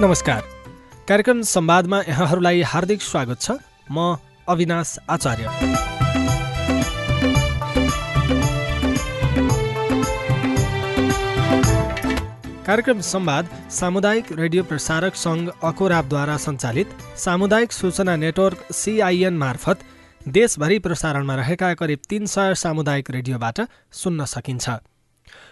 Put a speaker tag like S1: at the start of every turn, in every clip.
S1: नमस्कार। कार्यक्रम संवादमा यहाँहरूलाई हार्दिक स्वागत छ। म अविनाश आचार्य। कार्यक्रम संवाद सामुदायिक रेडियो प्रसारक सङ्घ अकोराबद्वारा सञ्चालित सामुदायिक सूचना नेटवर्क सिआइएन मार्फत देशभरि प्रसारणमा रहेका करिब तिन सय सामुदायिक रेडियोबाट सुन्न सकिन्छ।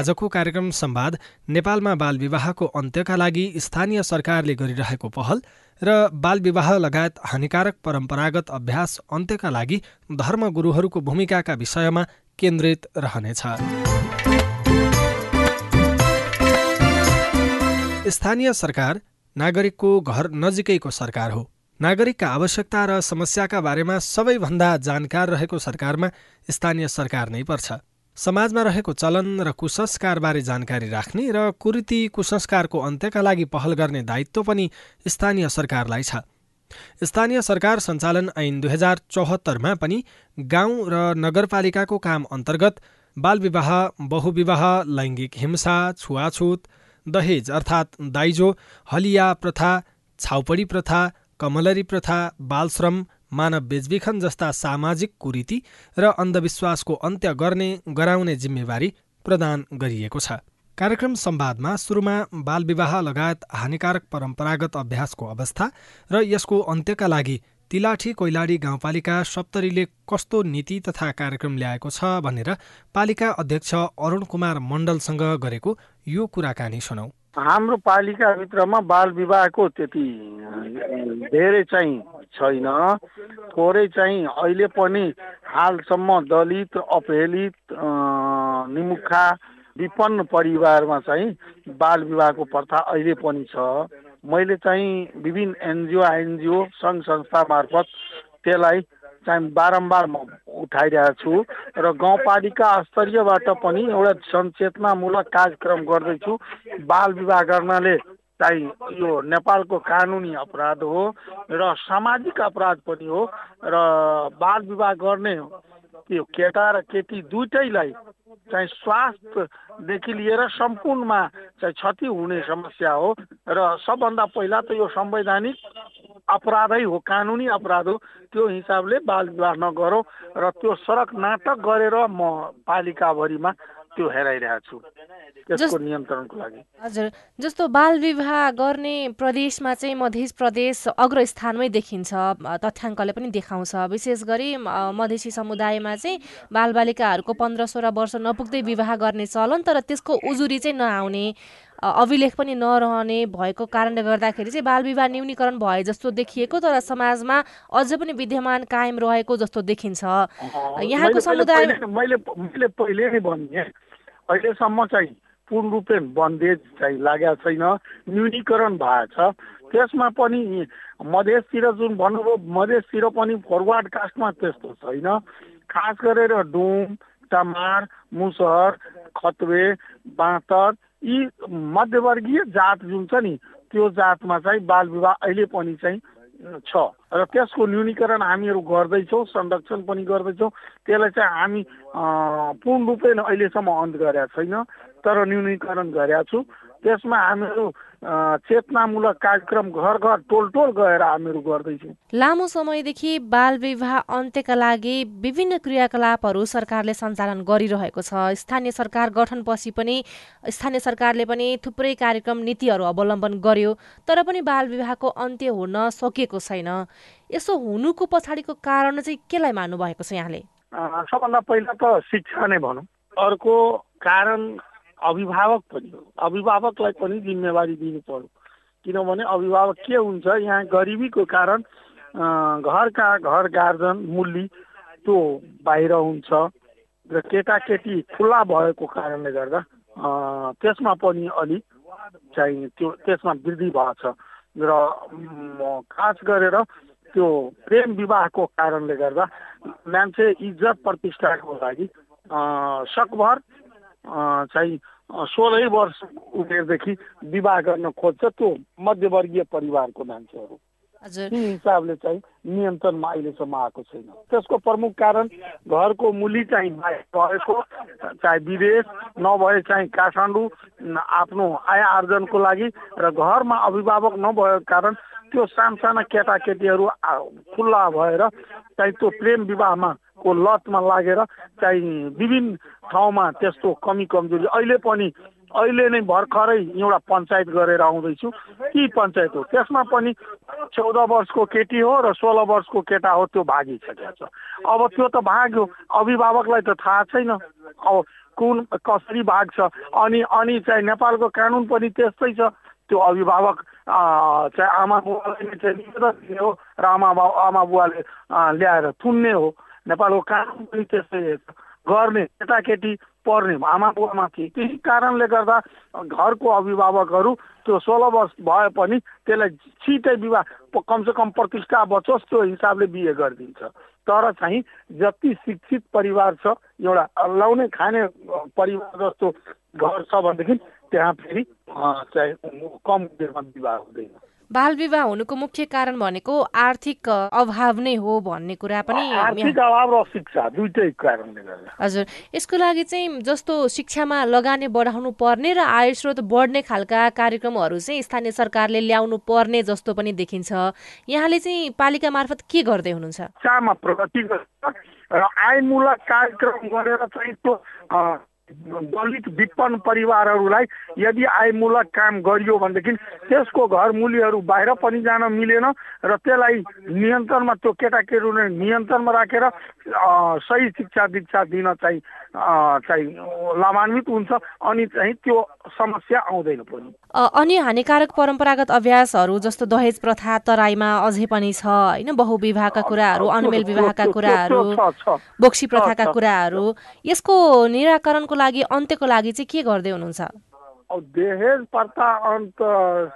S1: आजको कार्यक्रम संवाद नेपालमा बाल विवाहको अन्त्यका लागि स्थानीय सरकारले गरिरहेको पहल र बाल विवाह लगायत हानिकारक परम्परागत अभ्यास अन्त्यका लागि धर्मगुरूहरूको भूमिकाका विषयमा केन्द्रित रहनेछ। स्थानीय सरकार नागरिकको घर नजिकैको सरकार हो। नागरिकका आवश्यकता र समस्याका बारेमा सबैभन्दा जानकार रहेको सरकारमा स्थानीय सरकार नै पर्छ। समाजमा रहेको चलन र कुसंस्कारबारे जानकारी राख्ने र कुरीति कुसंस्कारको अन्त्यका लागि पहल गर्ने दायित्व पनि स्थानीय सरकारलाई छ। स्थानीय सरकार सञ्चालन ऐन दुई हजार चौहत्तरमा पनि गाउँ र नगरपालिकाको काम अन्तर्गत बालविवाह बहुविवाह लैङ्गिक हिंसा छुवाछुत दहेज अर्थात् दाइजो हलिया प्रथा छाउपडी प्रथा कमलरी प्रथा बालश्रम मानव बेचबिखन जस्ता सामाजिक कुरीति र अन्धविश्वासको अन्त्य गर्ने गराउने जिम्मेवारी प्रदान गरिएको छ। कार्यक्रम संवादमा सुरुमा बालविवाह लगायत हानिकारक परम्परागत अभ्यासको अवस्था र यसको अन्त्यका लागि तिलाठी कोइलाडी गाउँपालिका सप्तरीले कस्तो नीति तथा कार्यक्रम ल्याएको छ भनेर पालिका अध्यक्ष अरुण कुमार मण्डलसँग गरेको यो कुराकानी सुनौ।
S2: हाम्रो पालिकाभित्रमा बाल विवाहको त्यति धेरै चाहिँ छैन। थोरै चाहिँ अहिले पनि हालसम्म दलित अपहेलित निमुखा विपन्न परिवारमा चाहिँ बाल विवाहको प्रथा अहिले पनि छ। मैले चाहिँ विभिन्न एनजिओ आइएनजिओ सङ्घ संस्था मार्फत त्यसलाई चाहिँ बारम्बार म उठाइरहेको छु र गाउँपालिका स्तरीयबाट पनि एउटा सचेतनामूलक कार्यक्रम गर्दैछु। बाल विवाह गर्नाले चाहिँ यो नेपालको कानुनी अपराध हो र सामाजिक अपराध पनि हो र बाल विवाह गर्ने त्यो केटा र केटी दुइटैलाई चाहिँ स्वास्थ्यदेखि लिएर सम्पूर्णमा चाहिँ क्षति हुने समस्या हो। र सबभन्दा पहिला त यो संवैधानिक अपराधै हो कानुनी अपराध हो। त्यो हिसाबले बाल विवाह नगरौँ र त्यो सडक नाटक गरेर म पालिकाभरिमा त्यो हेराइरहेको छु। त्यसको नियन्त्रणको लागि।
S3: हजुर। जस्तो बाल विवाह गर्ने प्रदेशमा चाहिँ मध्य प्रदेश अग्र स्थानमै देखिन्छ तथ्याङ्कले पनि देखाउँछ। विशेष गरी मधेसी समुदायमा चाहिँ बालबालिकाहरूको पन्ध्र सोह्र वर्ष नपुग्दै विवाह गर्ने चलन तर त्यसको उजुरी चाहिँ नआउने। अभिलेख पनि नरहने भएको कारणले गर्दाखेरि चाहिँ बाल विवाह न्यूनीकरण भए जस्तो देखिएको तर समाजमा अझ पनि विद्यमान कायम रहेको जस्तो देखिन्छ।
S2: यहाँको समुदाय मैले मैले पहिले नै भने अहिलेसम्म चाहिँ पूर्ण रूपले बन्देज चाहिँ लागेको छैन। न्यूनीकरण भएको छ। त्यसमा पनि मधेसतिर जुन भन्नुभयो मधेसतिर पनि फरवार्ड कास्टमा त्यस्तो छैन। खास गरेर डुम टमार मुसहर खतवे बाँतर यी मध्यवर्गीय जात जुन छ नि त्यो जातमा चाहिँ बाल विवाह अहिले पनि चाहिँ छ। र त्यसको न्यूनीकरण हामीहरू गर्दैछौँ संरक्षण पनि गर्दैछौँ। त्यसलाई चाहिँ हामी पूर्ण रूपले अहिलेसम्म अन्त गरेका छैन तर न्यूनीकरण गरेका छु। त्यसमा हामीहरू चेतनामूलक कार्यक्रम घर घर टोल टोल गएर हामीहरू गर्दैछौँ।
S3: लामो समयदेखि बाल विवाह अन्त्यका लागि विभिन्न क्रियाकलापहरू सरकारले सञ्चालन गरिरहेको छ। स्थानीय सरकार गठनपछि पनि स्थानीय सरकारले पनि थुप्रै कार्यक्रम नीतिहरू अवलम्बन गर्यो तर पनि बाल विवाहको अन्त्य हुन सकिएको छैन। यसो हुनुको पछाडिको कारण चाहिँ केलाई मान्नु भएको छ यहाँले?
S2: सबभन्दा पहिला त शिक्षा नै भनौँ। अर्को कारण अभिभावक पनि हो। अभिभावकलाई पनि जिम्मेवारी दिनु पर्यो। किनभने अभिभावक के हुन्छ यहाँ गरिबीको कारण घरका घर गार्जन मुली त्यो बाहिर हुन्छ र केटाकेटी खुल्ला भएको कारणले गर्दा त्यसमा पनि अलि चाहिँ त्यो त्यसमा वृद्धि भएको छ। र खास गरेर त्यो प्रेम विवाहको कारणले गर्दा मान्छे इज्जत प्रतिष्ठाको लागि सकभर चाहिँ सोह्रै वर्ष उमेरदेखि विवाह गर्न खोज्छ त्यो मध्यवर्गीय परिवारको मान्छेहरू। ती हिसाबले चाहिँ नियन्त्रणमा अहिलेसम्म आएको छैन। त्यसको प्रमुख कारण घरको मुली चाहिँ भएको चाहे विदेश नभए चाहिँ काठमाडौँ आफ्नो आय आर्जनको लागि र घरमा अभिभावक नभएको कारण त्यो सानसाना केटाकेटीहरू खुल्ला भएर चाहिँ त्यो प्रेम विवाहमा को लतमा लागेर चाहिँ विभिन्न ठाउँमा त्यस्तो कमी कमजोरी अहिले पनि अहिले नै भर्खरै एउटा पञ्चायत गरेर आउँदैछु। ती पञ्चायत हो? त्यसमा पनि चौध वर्षको केटी हो र सोह्र वर्षको केटा हो त्यो भागिसकेको छ अब त्यो त भाग्यो अभिभावकलाई त थाहा छैन। अब कुन कसरी भाग्छ अनि अनि चाहिँ नेपालको कानुन पनि त्यस्तै छ। त्यो अभिभावक चाहिँ आमा बुवालाई चाहिँ निवेदन दिने हो र आमा बाउ आमा बुवाले ल्याएर थुन्ने हो नेपालको कानुन पनि त्यस्तै गर्ने केटाकेटी पर्ने आमा बुवामाथि त्यही कारणले गर्दा घरको अभिभावकहरू त्यो सोह्र वर्ष भए पनि त्यसलाई छिटै विवाह कमसेकम प्रतिष्ठा बचोस् त्यो हिसाबले बिहे गरिदिन्छ तर चाहिँ जति शिक्षित परिवार छ एउटा लाउने खाने परिवार जस्तो घर छ भनेदेखि त्यहाँ फेरि चाहिँ कम उमेरमा विवाह हुँदैन।
S3: बाल विवाह हुनुको मुख्य कारण भनेको आर्थिक अभाव नै हो भन्ने कुरा पनि
S2: आर्थिक अभाव र शिक्षा दुइटै कारणले गर्दा।
S3: हजुर। यसको लागि चाहिँ जस्तो शिक्षामा लगानी बढाउनु पर्ने र आय स्रोत बढ्ने खालका कार्यक्रमहरू चाहिँ स्थानीय सरकारले ल्याउनु पर्ने जस्तो पनि देखिन्छ। यहाँले चाहिँ पालिका मार्फत के गर्दै हुनुहुन्छ?
S2: र आयमूलक कार्यक्रम गरेर चाहिँ त्यो दलित विपन्न परिवारहरूलाई यदि आयमूलक काम गरियो भनेदेखि त्यसको घर मूल्यहरू बाहिर पनि जान मिलेन र त्यसलाई नियन्त्रणमा त्यो केटाकेटीहरूले नियन्त्रणमा राखेर सही शिक्षा दीक्षा दिन चाहिँ चाहिँ लाभान्वित हुन्छ अनि चाहिँ त्यो समस्या आउँदैन पनि।
S3: अनि हानिकारक परम्परागत अभ्यासहरू जस्तो दहेज प्रथा तराईमा अझै पनि छ होइन? बहुविवाहका कुराहरू अनमेल विवाहका कुराहरू बोक्सी प्रथाका कुराहरू यसको निराकरणको लागि अन्त्यको लागि चाहिँ के गर्दै हुनुहुन्छ?
S2: दहेज प्रथा अन्त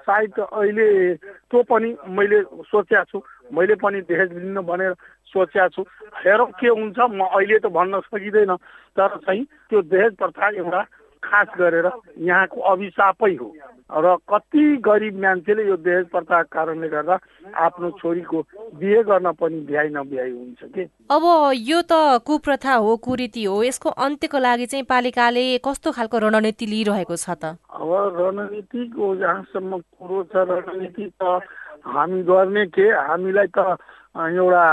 S2: सायद अहिले त्यो पनि मैले सोचेको छु। मैले पनि दहेज लिनु भनेर सोचेको छु। हेरौँ के हुन्छ म अहिले त भन्न सकिँदैन। तर चाहिँ त्यो दहेज प्रथा एउटा खास गरेर यहाँको अभिशापै हो। र कति गरिब मान्छेले यो दहेज प्रथाको कारणले गर्दा आफ्नो छोरीको बिहे गर्न पनि भ्याइ नभ्याइ हुन्छ कि?
S3: अब यो त कुप्रथा हो कुरीति हो। यसको अन्त्यको लागि चाहिँ पालिकाले कस्तो खालको रणनीति लिइरहेको छ त?
S2: अब रणनीतिको जहाँसम्म कुरो छ रणनीति त हामी गर्ने के? हामीलाई त एउटा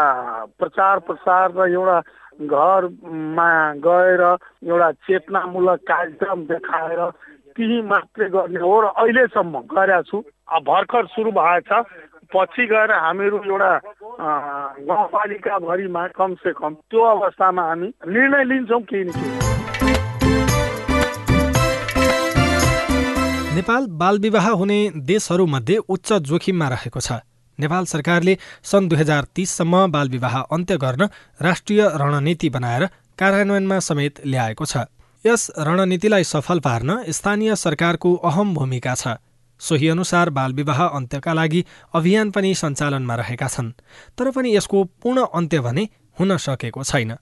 S2: प्रचार प्रसार र एउटा घरमा गएर एउटा चेतनामूलक कार्यक्रम देखाएर त्यही मात्रै गर्ने हो र अहिलेसम्म गरेका छु। भर्खर सुरु भएछ पछि गएर हामीहरू एउटा गाउँपालिकाभरिमा कमसे कम त्यो अवस्थामा हामी निर्णय लिन्छौँ केही न केही।
S1: नेपाल बाल विवाह हुने देशहरूमध्ये उच्च जोखिममा रहेको छ। नेपाल सरकारले सन् दुई हजार तीससम्म बालविवाह अन्त्य गर्न राष्ट्रिय रणनीति बनाएर कार्यान्वयनमा समेत ल्याएको छ। यस रणनीतिलाई सफल पार्न स्थानीय सरकारको अहम भूमिका छ। सोही अनुसार बालविवाह अन्त्यका लागि अभियान पनि सञ्चालनमा रहेका छन् तर पनि यसको पूर्ण अन्त्य भने हुन सकेको छैन।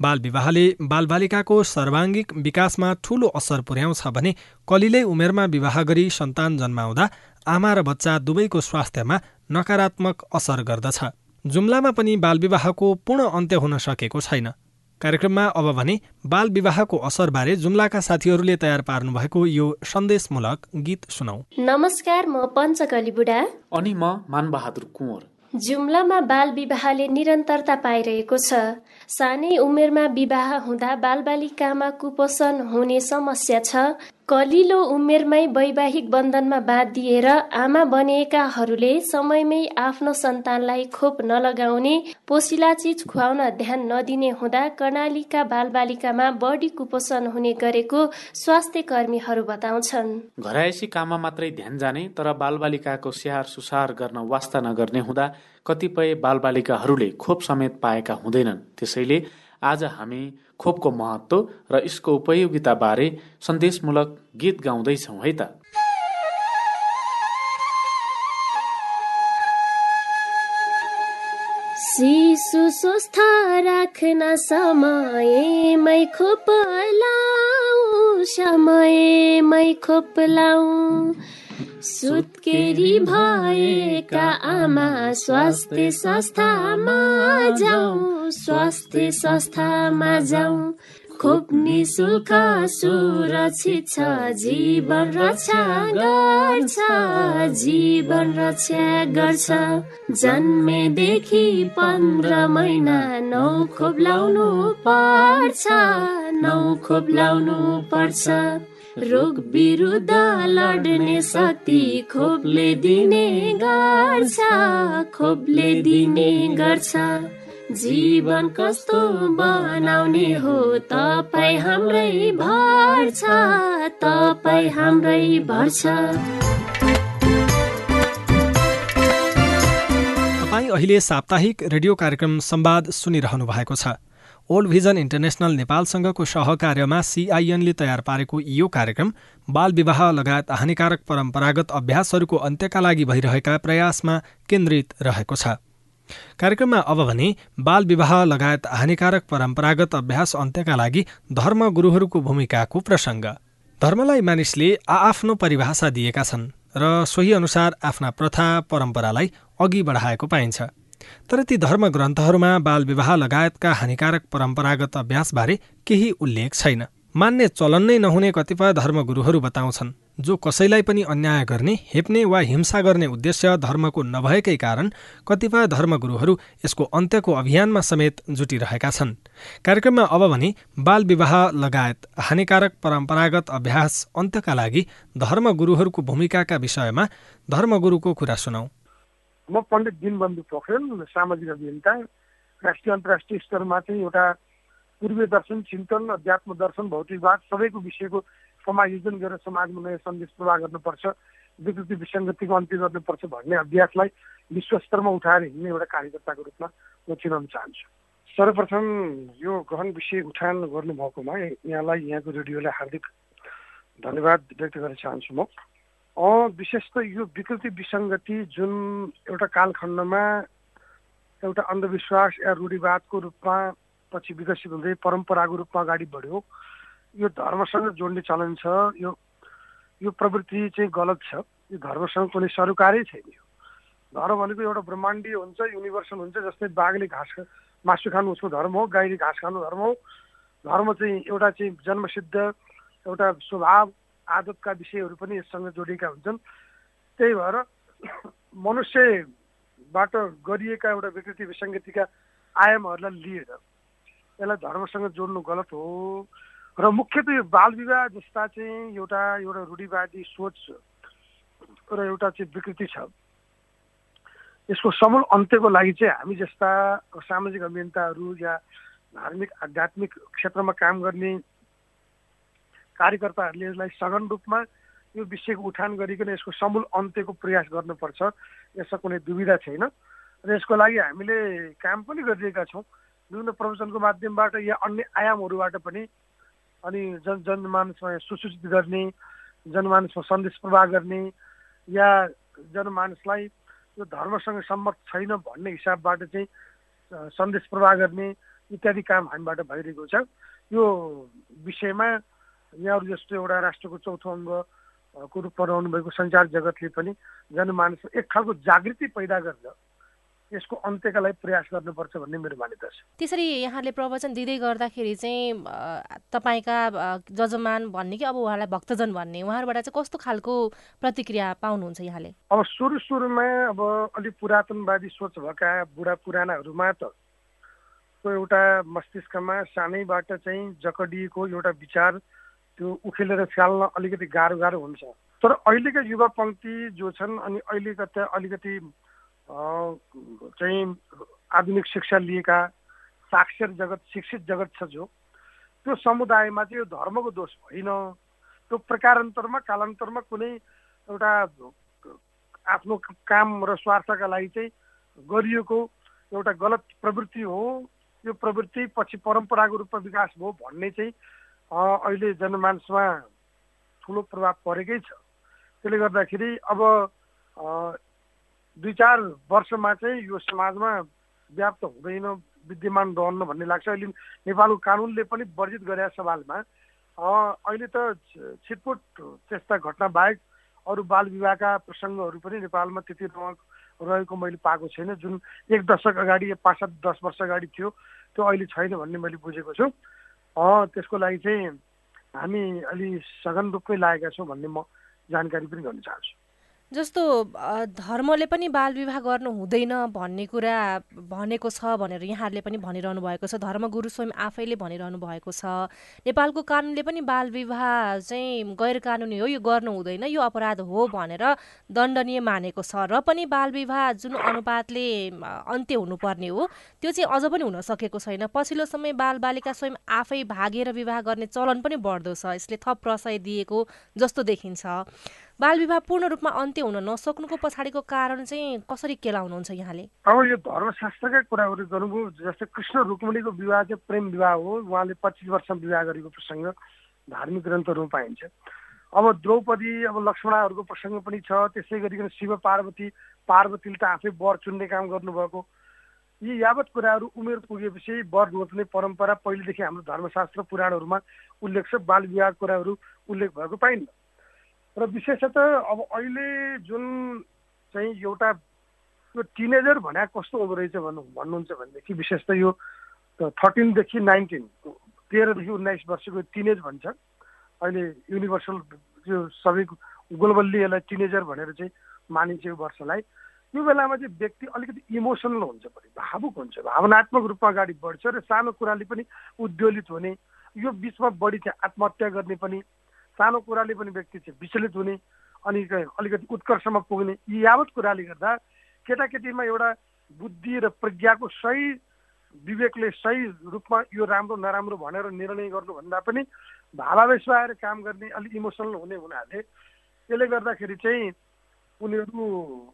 S1: बालविवाहले बालबालिकाको सर्वाङ्गिक विकासमा ठूलो असर पुर्याउँछ भने कलिलै उमेरमा विवाह गरी सन्तान जन्माउँदा आमा र बच्चा दुवैको स्वास्थ्यमा नकारात्मक असर गर्दछ। जुम्लामा पनि बालविवाहको पूर्ण अन्त्य हुन सकेको छैन। कार्यक्रममा अब भने बाल विवाहको असरबारे जुम्लाका साथीहरूले तयार पार्नुभएको यो सन्देशमूलक गीत सुनौ।
S4: नमस्कार म पञ्चकली बुढा।
S5: अनि म मानबहादुर कुँवर।
S4: जुम्लामा बाल विवाहले निरन्तरता पाइरहेको छ। सानै उमेरमा विवाह हुँदा बालबालिकामा कुपोषण हुने समस्या छ। कलिलो उमेरमै वैवाहिक बन्धनमा बाँधिएर आमा बनिएकाहरूले समयमै आफ्नो सन्तानलाई खोप नलगाउने पोसिला चिज खुवाउन ध्यान नदिने हुँदा कर्णालीका बालबालिकामा बढी कुपोषण हुने गरेको स्वास्थ्य कर्मीहरू बताउँछन्।
S5: घरायसी काममा मात्रै ध्यान जाने तर बालबालिकाको स्याहार सुसार गर्न वास्ता नगर्ने हुँदा कतिपय बालबालिकाहरूले खोप समेत पाएका हुँदैनन्। त्यसैले आज हामी खोपको महत्त्व र यसको उपयोगिताबारे सन्देशमूलक गीत गाउँदैछौँ है त?
S4: शिशु स्वस्थ राख्न समयमै खोप लाउ समयमै खोप लाउँ सुत्केरी भएका आमा स्वास्थ्य संस्थामा जाउँ स्वास्थ्य संस्थामा जाउँ। खोप निशुल्क सुरक्षित छ जीवन रक्षा गर्छ जीवन रक्षा गर्छ। जन्मेदेखि पन्ध्र महिना नौ खोप लाउनु पर्छ नौ खोप लाउनु पर्छ। रोग विरुद्ध लड्ने शक्ति खोपले दिने गर्छ खोपले दिने गर्छ। जीवन कस्तो बनाउने हो तपाईँ हाम्रै भर छ तपाईँ हाम्रै भर छ
S1: तपाईँ अहिले साप्ताहिक रेडियो कार्यक्रम संवाद सुनिरहनु भएको छ। ओल्ड भिजन इन्टरनेसनल नेपालसँगको सहकार्यमा सिआइएनले तयार पारेको यो कार्यक्रम बाल विवाह लगायत हानिकारक परम्परागत अभ्यासहरूको अन्त्यका लागि भइरहेका प्रयासमा केन्द्रित रहेको छ। कार्यक्रममा अब भने बाल विवाह लगायत हानिकारक परम्परागत अभ्यास अन्त्यका लागि धर्मगुरुहरूको भूमिकाको प्रसङ्ग। धर्मलाई मानिसले आआफ्नो परिभाषा दिएका छन् र सोही अनुसार आफ्ना प्रथा परम्परालाई अघि बढाएको पाइन्छ। तर ती धर्म ग्रन्थहरूमा बाल विवाह लगायतका हानिकारक परम्परागत अभ्यासबारे केही उल्लेख छैन। मान्ने चलन नै नहुने कतिपय धर्मगुरुहरू बताउँछन् जो कसैलाई पनि अन्याय गर्ने हेप्ने वा हिंसा गर्ने उद्देश्य धर्मको नभएकै कारण कतिपय धर्मगुरुहरू यसको अन्त्यको अभियानमा समेत जुटिरहेका छन्। कार्यक्रममा अब भने बाल विवाह लगायत हानिकारक परम्परागत अभ्यास अन्त्यका लागि धर्मगुरुहरूको भूमिकाका विषयमा धर्मगुरुको कुरा सुनौ।
S6: म पण्डित दिनबन्धु पोखरेल सामाजिक अभियन्ता राष्ट्रिय अन्तर्राष्ट्रिय स्तरमा चाहिँ एउटा पूर्वीय दर्शन चिन्तन अध्यात्म दर्शन भौतिकवाद सबैको विषयको समायोजन गरेर समाजमा नयाँ सन्देश प्रवाह गर्नुपर्छ विकृति विसङ्गतिको अन्त्य गर्नुपर्छ भन्ने अभ्यासलाई विश्वस्तरमा उठाएर हिँड्ने एउटा कार्यकर्ताको रूपमा म चिनाउन चाहन्छु। सर्वप्रथम यो गहन विषय उठान गर्नुभएकोमा यहाँलाई यहाँको रेडियोलाई हार्दिक धन्यवाद व्यक्त गर्न चाहन्छु म। विशेष त यो विकृति विसङ्गति जुन एउटा कालखण्डमा एउटा अन्धविश्वास या रूढिवादको रूपमा पछि विकसित हुँदै परम्पराको रूपमा अगाडि बढ्यो यो धर्मसँग जोड्ने चलन छ यो यो प्रवृत्ति चाहिँ गलत छ यो धर्मसँग कुनै सरोकारै छैन यो। धर्म भनेको एउटा ब्रह्माण्डीय हुन्छ युनिभर्सल हुन्छ जस्तै बाघले घाँस मासु खानु उसको धर्म हो गाईले घाँस खानु धर्म हो। धर्म चाहिँ एउटा चाहिँ जन्मसिद्ध एउटा स्वभाव आदतका विषयहरू पनि यससँग जोडिएका हुन्छन्। त्यही भएर मनुष्यबाट गरिएका एउटा विकृति विसङ्गतिका आयामहरूलाई लिएर यसलाई धर्मसँग जोड्नु गलत हो। र मुख्यतः यो बाल विवाह जस्ता चाहिँ एउटा एउटा रूढिवादी सोच र एउटा चाहिँ विकृति छ। यसको समूल अन्त्यको लागि चाहिँ हामी जस्ता सामाजिक अभियन्ताहरू या धार्मिक आध्यात्मिक क्षेत्रमा काम गर्ने कार्यकर्ताहरूले यसलाई सघन रूपमा यो विषयको उठान गरिकन यसको समूल अन्त्यको प्रयास गर्नुपर्छ। यसमा कुनै दुविधा छैन। र यसको लागि हामीले काम पनि गरिरहेका छौँ। विभिन्न प्रवचनको माध्यमबाट या अन्य आयामहरूबाट पनि अनि जन जनमानसमा सुसूचित गर्ने जनमानसमा सन्देश प्रवाह गर्ने या जनमानसलाई यो धर्मसँग सम्मत छैन भन्ने हिसाबबाट चाहिँ सन्देश प्रवाह गर्ने इत्यादि काम हामीबाट भइरहेको छ। यो विषयमा यहाँहरू जस्तो एउटा राष्ट्रको चौथो अङ्गको रूपमा रहनुभएको सञ्चार जगतले पनि जनमानसमा एक खालको जागृति पैदा गर्छ यसको अन्त्यका लागि प्रयास गर्नुपर्छ भन्ने मेरो मान्यता छ
S3: त्यसरी यहाँले प्रवचन दिँदै गर्दाखेरि चाहिँ तपाईँका जजमान भन्ने कि अब उहाँलाई भक्तजन भन्ने उहाँहरूबाट चाहिँ कस्तो खालको प्रतिक्रिया पाउनुहुन्छ यहाँले?
S6: अब सुरु सुरुमा अब अलिक पुरातनवादी सोच भएका बुढा पुरानाहरूमा त एउटा मस्तिष्कमा सानैबाट चाहिँ जकडिएको एउटा विचार त्यो उखेलेर फाल्न अलिकति गाह्रो गाह्रो हुन्छ। तर अहिलेका युवा पङ्क्ति जो छन् अनि अहिलेका त्यहाँ अलिकति चाहिँ आधुनिक शिक्षा लिएका साक्षर जगत शिक्षित जगत छ जो त्यो समुदायमा चाहिँ यो धर्मको दोष होइन त्यो प्रकारान्तरमा कालान्तरमा कुनै एउटा आफ्नो काम र स्वार्थका लागि चाहिँ गरिएको एउटा गलत प्रवृत्ति हो। यो प्रवृत्ति पछि परम्पराको रूपमा विकास भयो भन्ने चाहिँ अहिले जनमानसमा ठुलो प्रभाव परेकै छ। त्यसले गर्दाखेरि अब दुई चार वर्षमा चाहिँ यो समाजमा व्याप्त हुँदैन विद्यमान रहन्न भन्ने लाग्छ। अहिले नेपालको कानुनले पनि वर्जित गरेका सवालमा अहिले त छिटपुट त्यस्ता घटना बाहेक अरू बाल विवाहका प्रसङ्गहरू पनि नेपालमा त्यति रहेको मैले पाएको छैन। जुन एक दशक अगाडि पाँच सात दस वर्ष अगाडि थियो त्यो अहिले छैन भन्ने मैले बुझेको छु। त्यसको लागि चाहिँ हामी अलि सघन रूपमै लागेका छौँ भन्ने म जानकारी पनि गर्न चाहन्छु।
S3: जस्तो धर्मले पनि बाल विवाह गर्नु हुँदैन भन्ने कुरा भनेको छ भनेर यहाँहरूले पनि भनिरहनु भएको छ। धर्मगुरु स्वयं आफैले भनिरहनु भएको छ। नेपालको कानुनले पनि बाल विवाह चाहिँ गैर कानुनी हो यो गर्नु हुँदैन यो अपराध हो भनेर दण्डनीय मानेको छ र पनि बाल विवाह जुन अनुपातले अन्त्य हुनुपर्ने हो त्यो चाहिँ अझ पनि हुन सकेको छैन। पछिल्लो समय बालबालिका स्वयं आफै भागेर विवाह गर्ने चलन पनि बढ्दो छ यसले थप प्रशय दिएको जस्तो देखिन्छ। बाल विवाह पूर्ण रूपमा अन्त्य हुन नसक्नुको पछाडिको कारण चाहिँ कसरी केलाउनुहुन्छ यहाँले?
S6: अब यो धर्मशास्त्रकै कुराहरू गर्नुभयो जस्तै कृष्ण रुक्मणीको विवाह चाहिँ प्रेम विवाह हो। उहाँले पच्चिस वर्षमा विवाह गरेको प्रसङ्ग धार्मिक ग्रन्थहरूमा पाइन्छ। अब द्रौपदी अब लक्ष्मणाहरूको प्रसङ्ग पनि छ। त्यसै गरिकन शिव पार्वती पार्वतीले त आफै वर चुन्ने काम गर्नुभएको। यी यावत कुराहरू उमेर पुगेपछि वर रोज्ने परम्परा पहिलेदेखि हाम्रो धर्मशास्त्र पुराणहरूमा उल्लेख छ। बाल विवाह कुराहरू उल्लेख भएको पाइन्न। र विशेषतः अब अहिले जुन चाहिँ एउटा यो टिनेजर भने कस्तो हुँदो रहेछ भन्नु भन्नुहुन्छ भनेदेखि विशेष त यो थर्टिनदेखि नाइन्टिन तेह्रदेखि उन्नाइस वर्षको टिनेज भन्छ। अहिले युनिभर्सल यो सबै ग्लोबल्ली यसलाई टिनेजर भनेर चाहिँ मानिन्छ यो वर्षलाई। यो बेलामा चाहिँ व्यक्ति अलिकति इमोसनल हुन्छ पनि भावुक हुन्छ। भावनात्मक रूपमा अगाडि बढ्छ र सानो कुराले पनि उद्वेलित हुने यो बिचमा बढी चाहिँ आत्महत्या गर्ने पनि सानो कुराले पनि व्यक्ति चाहिँ विचलित हुने अनि अलिकति उत्कर्षमा पुग्ने यी यावत कुराले गर्दा केटाकेटीमा एउटा बुद्धि र प्रज्ञाको सही विवेकले सही रूपमा यो राम्रो नराम्रो भनेर निर्णय गर्नुभन्दा पनि भावावेशमा आएर काम गर्ने अलिक इमोसनल हुने हुनाले त्यसले गर्दाखेरि चाहिँ उनीहरू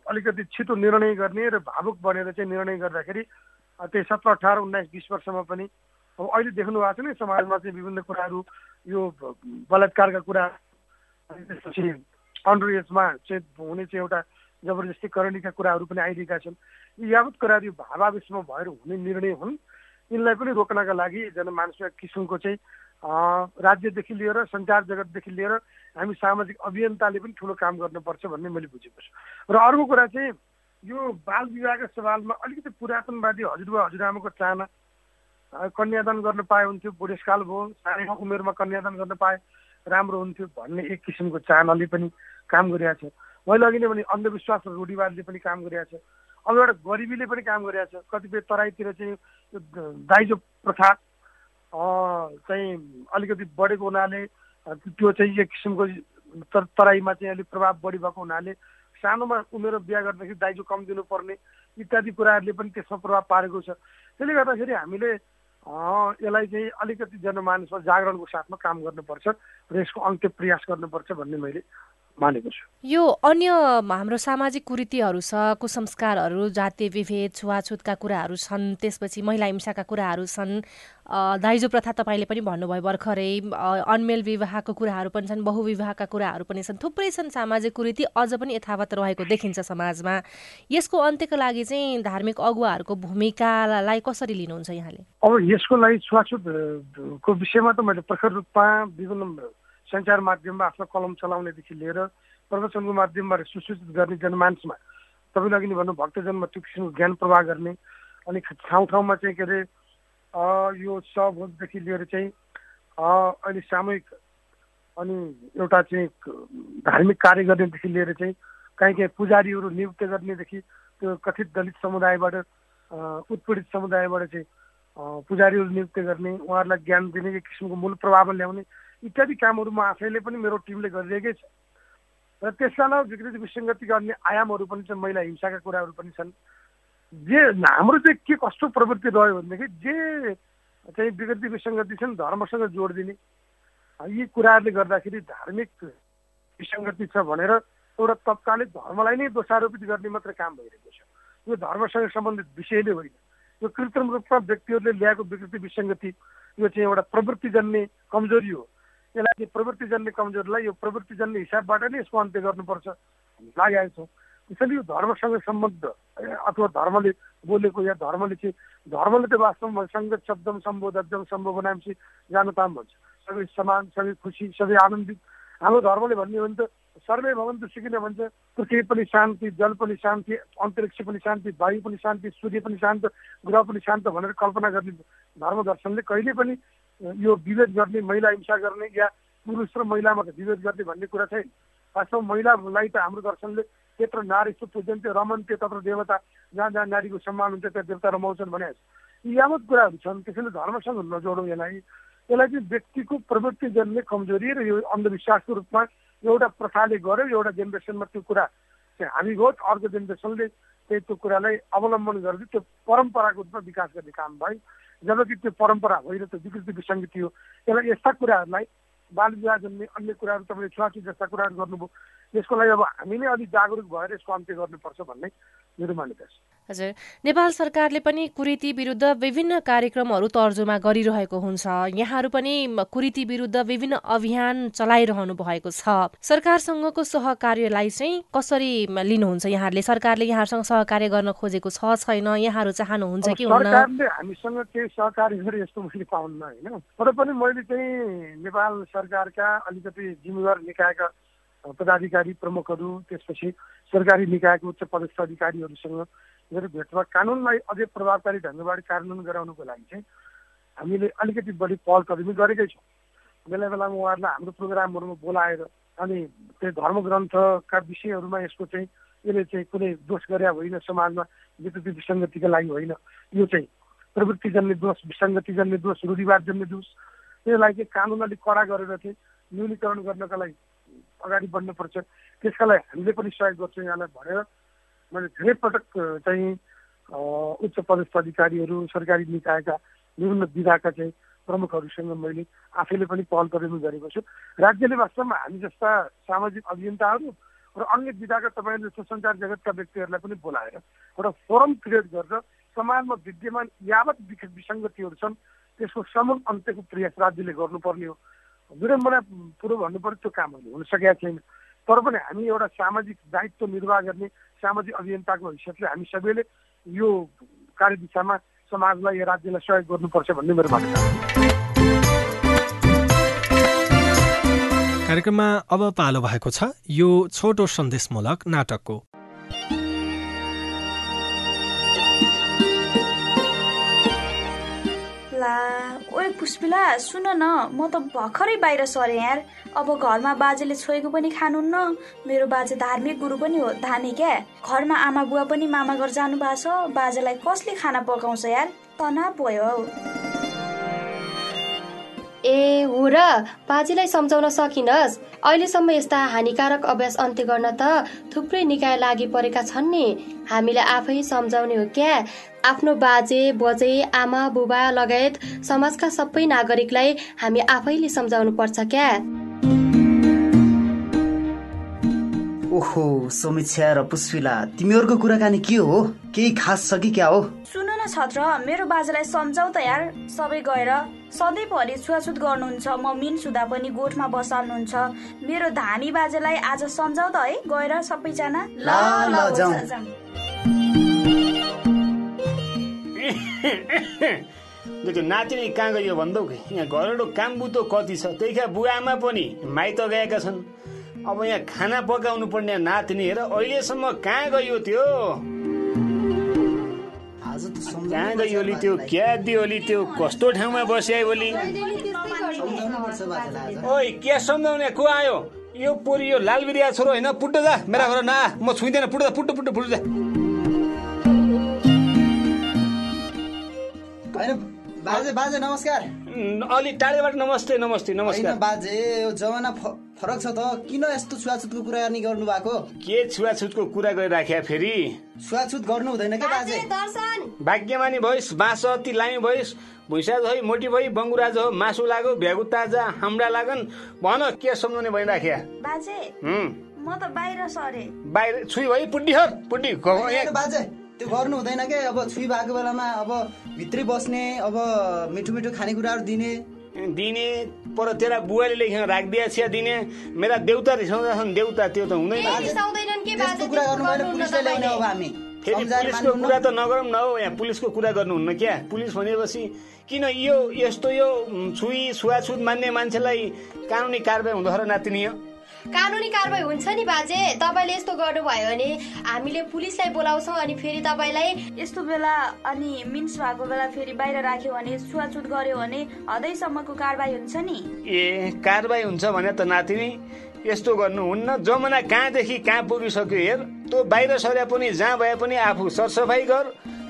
S6: अलिकति छिटो निर्णय गर्ने र भावुक बनेर चाहिँ निर्णय गर्दाखेरि त्यही सत्र अठार उन्नाइस बिस वर्षमा पनि अब अहिले देख्नु भएको छ नि समाजमा चाहिँ विभिन्न कुराहरू यो बलात्कारका कुरा त्यसपछि अन्डर एजमा चाहिँ हुने चाहिँ एउटा जबरजस्ती करणीका कुराहरू पनि आइरहेका छन्। यी यावत कुराहरू भावावेशमा भएर हुने निर्णय हुन्। यिनलाई पनि रोक्नका लागि जनमानसमा किसिमको चाहिँ राज्यदेखि लिएर सञ्चार जगतदेखि लिएर हामी सामाजिक अभियन्ताले पनि ठुलो काम गर्नुपर्छ भन्ने मैले बुझेको छु। र अर्को कुरा चाहिँ यो बाल विवाहका सवालमा अलिकति पुरातनवादी हजुरबा हजुरआमाको चाहना कन्यादान गर्न पाए हुन्थ्यो बुढेसकाल भयो सानै उमेरमा कन्यादान गर्न पाए राम्रो हुन्थ्यो भन्ने एक किसिमको चाहनाले पनि काम गरिरहेको छ मैले अघि नै भने अन्धविश्वास र रूढिवादले पनि काम गरिरहेको छ अब एउटा गरिबीले पनि काम गरिरहेको छ कतिपय तराईतिर चाहिँ दाइजो प्रथा चाहिँ अलिकति बढेको हुनाले त्यो चाहिँ एक किसिमको तराईमा चाहिँ अलिक प्रभाव बढी भएको हुनाले सानोमा उमेर बिहा गर्दाखेरि दाइजो कम दिनुपर्ने इत्यादि कुराहरूले पनि त्यसमा प्रभाव पारेको छ। त्यसले गर्दाखेरि हामीले यसलाई चाहिँ अलिकति जनमानसमा जागरणको साथमा काम गर्नुपर्छ र यसको अन्त्य प्रयास गर्नुपर्छ भन्ने मैले मानेको छु।
S3: यो अन्य हाम्रो सामाजिक कुरीतिहरू छ कुसंस्कारहरू जातीय विभेद छुवाछुतका कुराहरू छन् त्यसपछि महिला हिंसाका कुराहरू छन्। दाइजो प्रथा तपाईँले पनि भन्नुभयो भर्खरै अनमेल विवाहको कुराहरू पनि छन् बहुविवाहका कुराहरू पनि छन् थुप्रै छन् सामाजिक कुरीति अझ पनि यथावत रहेको देखिन्छ समाजमा। यसको अन्त्यको लागि चाहिँ धार्मिक अगुवाहरूको भूमिकालाई कसरी लिनुहुन्छ यहाँले?
S6: अब यसको लागि छुवाछुतको विषयमा त मैले प्रखर रूपमा विभिन्न सञ्चार माध्यममा आफ्नो कलम चलाउनेदेखि लिएर प्रवचनको माध्यमबाट सुसूचित गर्ने जनमानसमा तपाईँले अघि भन्नु भक्तजनमा त्यो किसिमको ज्ञान प्रवाह गर्ने अनि ठाउँ ठाउँमा चाहिँ के अरे यो सहभोजदेखि लिएर चाहिँ अहिले सामूहिक अनि एउटा चाहिँ धार्मिक कार्य गर्नेदेखि लिएर चाहिँ काहीँ काहीँ पुजारीहरू नियुक्त गर्नेदेखि त्यो कथित दलित समुदायबाट उत्पीडित समुदायबाट चाहिँ पुजारीहरू नियुक्त गर्ने उहाँहरूलाई ज्ञान दिने एक किसिमको मूल प्रभाव ल्याउने इत्यादि कामहरू म आफैले पनि मेरो टिमले गरिरहेकै छ। र त्यसका अलावा विकृति विसङ्गति गर्ने आयामहरू पनि छन् महिला हिंसाका कुराहरू पनि छन्। जे हाम्रो चाहिँ के कस्तो प्रवृत्ति रह्यो भनेदेखि जे चाहिँ विकृति विसङ्गति छन् धर्मसँग जोड दिने यी कुराहरूले गर्दाखेरि धार्मिक विसङ्गति छ भनेर एउटा तत्कालिक धर्मलाई नै दोषारोपित गर्ने मात्र काम भइरहेको छ। यो धर्मसँग सम्बन्धित विषयले होइन। यो कृत्रिम रूपमा व्यक्तिहरूले ल्याएको विकृति विसङ्गति यो चाहिँ एउटा प्रवृत्ति जन्ने कमजोरी हो। यसलाई प्रवृत्ति जन्ने कमजोरीलाई यो प्रवृत्ति जन्ने हिसाबबाट नै यसको अन्त्य गर्नुपर्छ। लागेको छौँ। त्यसैले यो धर्मसँग सम्बद्ध अथवा धर्मले बोलेको या धर्मले चाहिँ धर्मले त वास्तवमा सङ्गत शब्दम सम्बोधम सम्भव बनाएपछि जानु ताम भन्छ। सबै समान सबै खुसी सबै आनन्दित। हाम्रो धर्मले भन्ने हो भने त सर्वे भवन त सिकिन भन्छ। पृथ्वी पनि शान्ति जल पनि शान्ति अन्तरिक्ष पनि शान्ति वायु पनि शान्ति सूर्य पनि शान्त ग्रह पनि शान्त भनेर कल्पना गर्ने धर्म दर्शनले कहिले पनि यो विभेद गर्ने महिला हिंसा गर्ने या पुरुष र महिलामा विभेद गर्ने भन्ने कुरा छैन। वास्तव महिलालाई त हाम्रो दर्शनले त्यत्रो नारी पूजन्थ्यो रमन्थ्यो तत्र देवता जहाँ जहाँ नारीको सम्मान हुन्छ त्यहाँ देवता रमाउँछन् भने यी यावत कुराहरू छन् त्यसैले धर्मसँग नजोडौँ यसलाई। यसलाई चाहिँ व्यक्तिको प्रवृत्ति जन्ने कमजोरी र यो अन्धविश्वासको रूपमा एउटा प्रथाले गर्यो एउटा जेनेरेसनमा त्यो कुरा चाहिँ हामी गयो अर्को जेनेरेसनले त्यही त्यो कुरालाई अवलम्बन गर्दै त्यो परम्पराको रूपमा विकास गर्ने काम भयो। जबकि त्यो परम्परा होइन त्यो विकृति विसङ्गति हो यसलाई यस्ता कुराहरूलाई बाल विवाह जन्ने अन्य कुराहरू तपाईँले छुवाछुत जस्ता कुराहरू गर्नुभयो यसको लागि अब हामी नै अलिक जागरुक भएर यसको अन्त्य गर्नुपर्छ भन्ने मेरो मान्यता छ।
S3: हजुर। नेपाल सरकारले पनि कुरीति विरुद्ध विभिन्न कार्यक्रमहरू तर्जुमा गरिरहेको हुन्छ। यहाँहरू पनि कुरीति विरुद्ध विभिन्न अभियान चलाइरहनु भएको छ। सरकारसँगको सहकार्यलाई चाहिँ कसरी लिनुहुन्छ यहाँहरूले? सरकारले यहाँहरूसँग सहकार्य गर्न खोजेको छ छैन? यहाँहरू चाहनुहुन्छ कि
S6: सरकारले हामीसँग केही सहकार्य गरे यस्तो मैले पाउन्न होइन? तर पनि मैले चाहिँ नेपाल सरकारका अलिकति जिम्मेवार निकायका पदाधिकारी प्रमुखहरू त्यसपछि सरकारी निकायको उच्च पदस्थ अधिकारीहरूसँग मेरो भेटमा कानुनलाई अझै प्रभावकारी ढङ्गबाट कार्यान्वयन गराउनुको लागि चाहिँ हामीले अलिकति बढी पहल कदमी गरेकै छौँ। बेला बेलामा उहाँहरूलाई हाम्रो प्रोग्रामहरूमा बोलाएर अनि त्यो धर्मग्रन्थका विषयहरूमा यसको चाहिँ यसले चाहिँ कुनै दोष गरे होइन समाजमा विकृति विसङ्गतिका लागि होइन यो चाहिँ प्रवृत्तिजन्य दोष विसङ्गतिजन्य दोष रूढिवादजन्य दोष त्यसलाई चाहिँ कानुन अलिक कडा गरेर चाहिँ न्यूनीकरण गर्नका लागि अगाडि बढ्नुपर्छ त्यसका लागि हामीले पनि सहयोग गर्छौँ यहाँलाई भनेर मैले धेरै पटक चाहिँ उच्च पदस्थ अधिकारीहरू सरकारी निकायका विभिन्न विधाका चाहिँ प्रमुखहरूसँग मैले आफैले पनि पहल कदमी गरेको छु। राज्यले वास्तवमा हामी जस्ता सामाजिक अभियन्ताहरू र अन्य विधाका तपाईँहरूले सञ्चार जगतका व्यक्तिहरूलाई पनि बोलाएर एउटा फोरम क्रिएट गरेर समाजमा विद्यमान यावत विसङ्गतिहरू छन् त्यसको समूल अन्त्यको प्रयास राज्यले गर्नुपर्ने हो। विडम्बना पुरो भन्नु पर्यो त्यो कामहरू हुन सकेका छैन। तर पनि हामी एउटा सामाजिक दायित्व निर्वाह गर्ने सामाजिक अभियन्ताको हैसियतले हामी सबैले यो कार्यदिशामा समाजलाई राज्यलाई सहयोग गर्नुपर्छ भन्ने मेरो मान्यता
S1: कार्यक्रममा अब पालो भएको छ यो छोटो सन्देशमूलक नाटकको।
S7: पुष्पिला सुन न म त भर्खरै बाहिर सरेँ यार। अब घरमा बाजेले छोएको पनि खानुहुन्न। मेरो बाजे धार्मिक गुरु पनि हो धाने क्या। घरमा आमा बुवा पनि मामा घर जानु भएको छ। बाजेलाई कसले खाना पकाउँछ यार? तनाव भयो हौ।
S8: ए हो र बाजेलाई सम्झाउन सकिनस्। अहिलेसम्म यस्ता हानिकारक अभ्यास अन्त्य गर्न त थुप्रै निकाय लागि परेका छन् नि। हामीले आफै सम्झाउने हो क्या? आफ्नो बाजे बजे आमा बुबा लगायत समाजका सबै नागरिकलाई हामी आफैले सम्झाउनु पर्छ क्या?
S9: ओहो समीक्षा र पुष्पिला तिमीहरूको कुराकानी के हो? केही खास छ कि क्या हो?
S7: सुन न छत्र मेरो बाजेलाई सम्झाउ त यार। सबै गएर सधैँभरि छुवाछुत गर्नुहुन्छ म मिन सुधा पनि गोठमा बसाल्नुहुन्छ। मेरो धामी बाजेलाई आज सम्झाउ त है गएर सबैजना।
S9: ल ल जाउँ।
S10: नातिनी कहाँ गयो भन्दौ यहाँ घरेलु काम बुतो कति छ? त्यही बुवा आमा पनि माइत गएका छन्। अब यहाँ खाना पकाउनु पर्ने नातिनी हेर अहिलेसम्म कहाँ गयो त्यो? कहाँ गयो ओली त्यो? क्या दियो ओली त्यो? कस्तो ठाउँमा बस्यो ओली? ओइ के सम्झाउने? को आयो? यो पोरी यो लाल बिरिया छोरो होइन? पुट्टो जा मेरा घर ना। म छुइँदैन। पुट्टो पुट्टो पुट्टो पुट्टो
S9: बाजे बाजे नमस्कार।
S10: अलि टाढेबाट नमस्ते नमस्ते नमस्कार।
S9: बाजे यो जमाना फरक छ त। किन यस्तो छुवाछुतको कुराकानी गर्नु भएको
S10: के छुवाछुतको कुरा गरिराख्या फेरि?
S9: छुवाछुत गर्नु हुँदैन क्या बाजे?
S10: भाग्यमानी भइस बाँस अति लामी भइस। भुइँसा भई मोटी भई बङ्गुराज हो मासु लाग्यो भ्यागु ताजा हाम्रा लागन। भन के सम्झाउने भइराख्या?
S7: बाजे म त बाहिर सरे।
S10: बाहिर छुई भई पुड्डी हर पुड्डी।
S9: बाजे त्यो गर्नु हुँदैन क्या अब छुई भएको बेलामा अब भित्रै बस्ने अब मिठो मिठो खानेकुराहरू दिने।
S10: दिने पर तेरा बुवाले लेखेर राखिदिया छिया दिने। मेरा देउता रिसाउँदा छन् देउता त्यो त हुँदैन। फेरि पुलिसको कुरा त नगरौँ न हो यहाँ पुलिसको कुरा गर्नुहुन्न क्या? पुलिस भनेपछि किन यो यस्तो यो छुई छुवाछुत मान्ने मान्छेलाई कानुनी कारवाही हुँदो र नातिनी
S8: कानुनी कारवाही हुन्छ नि बाजे? तपाईँले यस्तो गर्नुभयो भने हामीले पुलिसलाई बोलाउँछौँ अनि फेरि तपाईँलाई
S7: यस्तो बेला अनि मिन्स भएको बेला फेरि बाहिर राख्यो भने छुवाछुत गर्यो भने हदैसम्मको कारवाही हुन्छ नि?
S10: ए कारवाही हुन्छ भने त नातिनी यस्तो गर्नुहुन्न जमाना कहाँदेखि कहाँ पुगिसक्यो हेर। तँ बाहिर सरे पनि जहाँ भए पनि आफू सरसफाइ गर।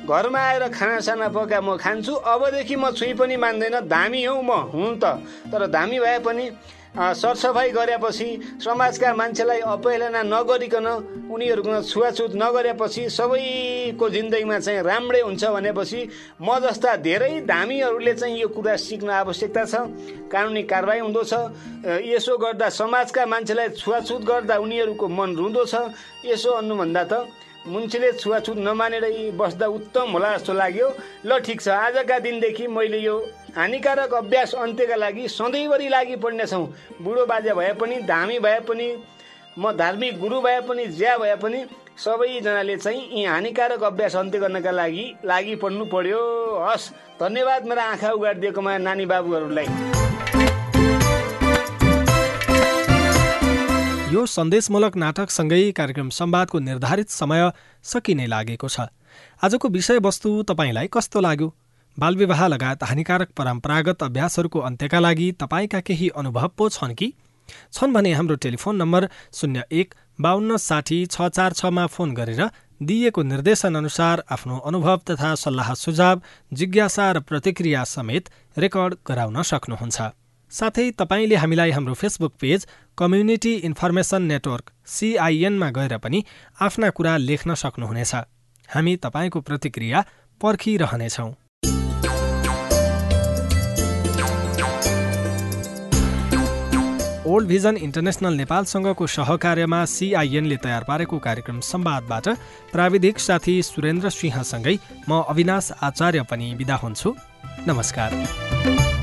S10: घरमा आएर खानासाना पका म खान्छु। अबदेखि म छुई पनि मान्दैन। धामी हौ म हुँ त। तर धामी भए पनि सरसफाइ गरेपछि समाजका मान्छेलाई अपहेलना नगरिकन उनीहरूको छुवाछुत नगरेपछि सबैको जिन्दगीमा चाहिँ राम्रै हुन्छ भनेपछि म जस्ता धेरै धामीहरूले चाहिँ यो कुरा सिक्न आवश्यकता छ। कानुनी कारवाही हुँदो छ। यसो गर्दा समाजका मान्छेलाई छुवाछुत गर्दा उनीहरूको मन रुँदो छ। यसो अन्नुभन्दा त मुन्छेले छुवाछुत नमानेरै बस्दा उत्तम होला जस्तो लाग्यो। ल ठिक छ आजका दिनदेखि मैले यो हानिकारक अभ्यास अन्त्यका लागि सधैँभरि लागि पर्नेछौँ। बुढो बाजे भए पनि धामी भए पनि म धार्मिक गुरु भए पनि ज्या भए पनि सबैजनाले चाहिँ यी हानिकारक अभ्यास अन्त्य गर्नका लागि लागि पर्नु पर्यो। हस् धन्यवाद मेरा आँखा उगाडिदिएकोमा नानी बाबुहरूलाई।
S1: यो सन्देशमूलक नाटकसँगै कार्यक्रम संवादको निर्धारित समय सकिने लागेको छ। आजको विषयवस्तु तपाईँलाई कस्तो लाग्यो? बालविवाह लगायत हानिकारक परम्परागत अभ्यासहरूको अन्त्यका लागि तपाईँका केही अनुभव पो छन् कि? छन् भने हाम्रो टेलिफोन नम्बर शून्य एक बाहन्न साठी छ चार छमा फोन गरेर दिइएको निर्देशनअनुसार आफ्नो अनुभव तथा सल्लाह सुझाव जिज्ञासा र प्रतिक्रिया समेत रेकर्ड गराउन सक्नुहुन्छ। साथै तपाईँले हामीलाई हाम्रो Facebook page community information network सिआइएनमा गएर पनि आफ्ना कुरा लेख्न सक्नुहुनेछ। हामी तपाईँको प्रतिक्रिया पर्खिरहनेछौँ। ओल्ड भिजन इन्टरनेसनल नेपालसँगको सहकार्यमा सिआइएनले तयार पारेको कार्यक्रम संवादबाट प्राविधिक साथी सुरेन्द्र सिंहसँगै म अविनाश आचार्य पनि विदा हुन्छु। नमस्कार।